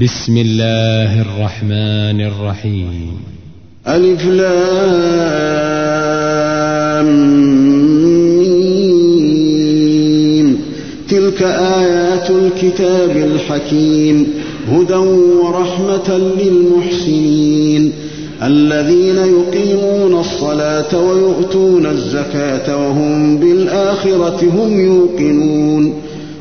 بسم الله الرحمن الرحيم. ألف لام تلك آيات الكتاب الحكيم. هدى ورحمة للمحسنين. الذين يقيمون الصلاة ويؤتون الزكاة وهم بالآخرة هم يوقنون.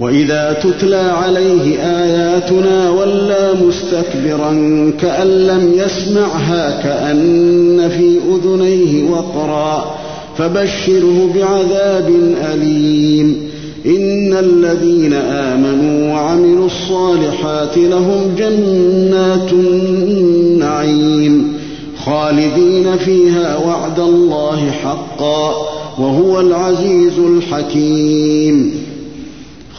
وإذا تتلى عليه آياتنا ولى مستكبرا كأن لم يسمعها كأن في أذنيه وقرا فبشره بعذاب أليم. إن الذين آمنوا وعملوا الصالحات لهم جنات النعيم خالدين فيها وعد الله حقا وهو العزيز الحكيم.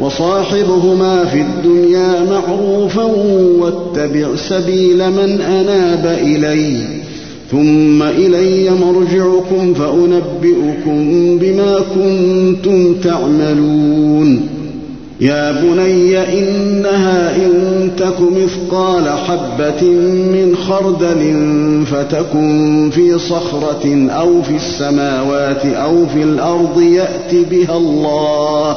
وصاحبهما في الدنيا معروفا واتبع سبيل من أناب إلي. ثم إلي مرجعكم فأنبئكم بما كنتم تعملون. يا بني إنها إن تك مثقال حبة من خردل فتكن في صخرة أو في السماوات أو في الأرض يأت بها الله.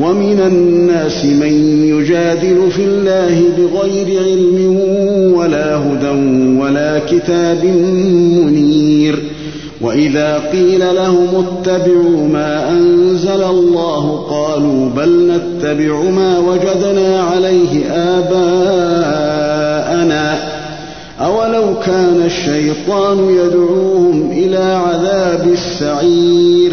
ومن الناس من يجادل في الله بغير علم ولا هدى ولا كتاب منير. وإذا قيل لهم اتبعوا ما أنزل الله قالوا بل نتبع ما وجدنا عليه آباءنا. أولو كان الشيطان يدعوهم إلى عذاب السعير.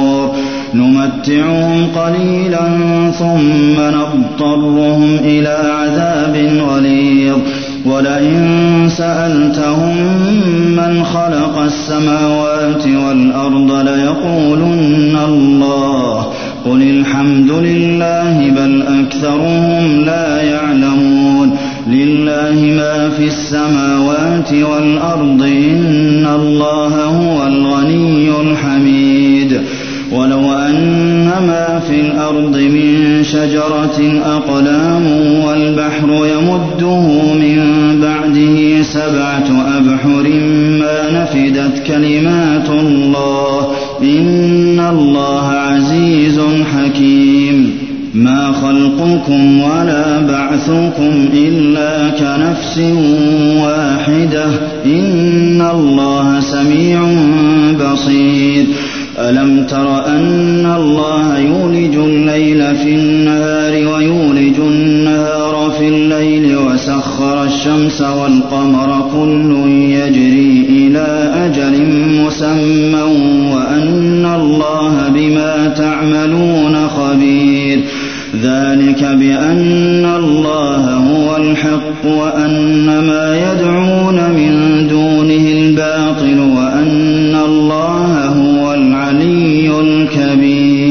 نمتعهم قليلا ثم نضطرهم إلى عذاب غليظ. ولئن سألتهم من خلق السماوات والأرض ليقولن الله. قل الحمد لله بل أكثرهم لا يعلمون. لله ما في السماوات والأرض إن الله هو الغني الحميد. ولو أن ما في الأرض من شجرة أقلام والبحر يمده من بعده سبعة أبحر ما نفدت كلمات الله. إن الله عزيز حكيم. ما خلقكم ولا بعثكم إلا كنفس واحدة. إن الله سميع بصير. ألم تر أن الله في النهار ويولج النهار في الليل وسخر الشمس والقمر كل يجري إلى أجل مسمى وأن الله بما تعملون خبير. ذلك بأن الله هو الحق وأن ما يدعون من دونه الباطل وأن الله هو العلي الكبير.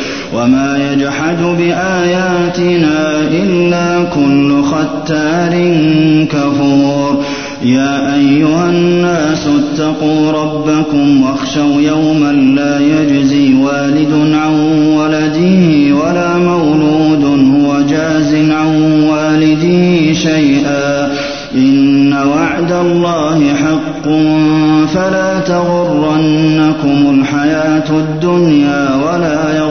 وما يجحد بآياتنا إلا كل ختار كفور. يا أيها الناس اتقوا ربكم واخشوا يوما لا يجزي والد عن ولده ولا مولود هو جاز عن والده شيئا. إن وعد الله حق فلا تغرنكم الحياة الدنيا ولا يغرنكم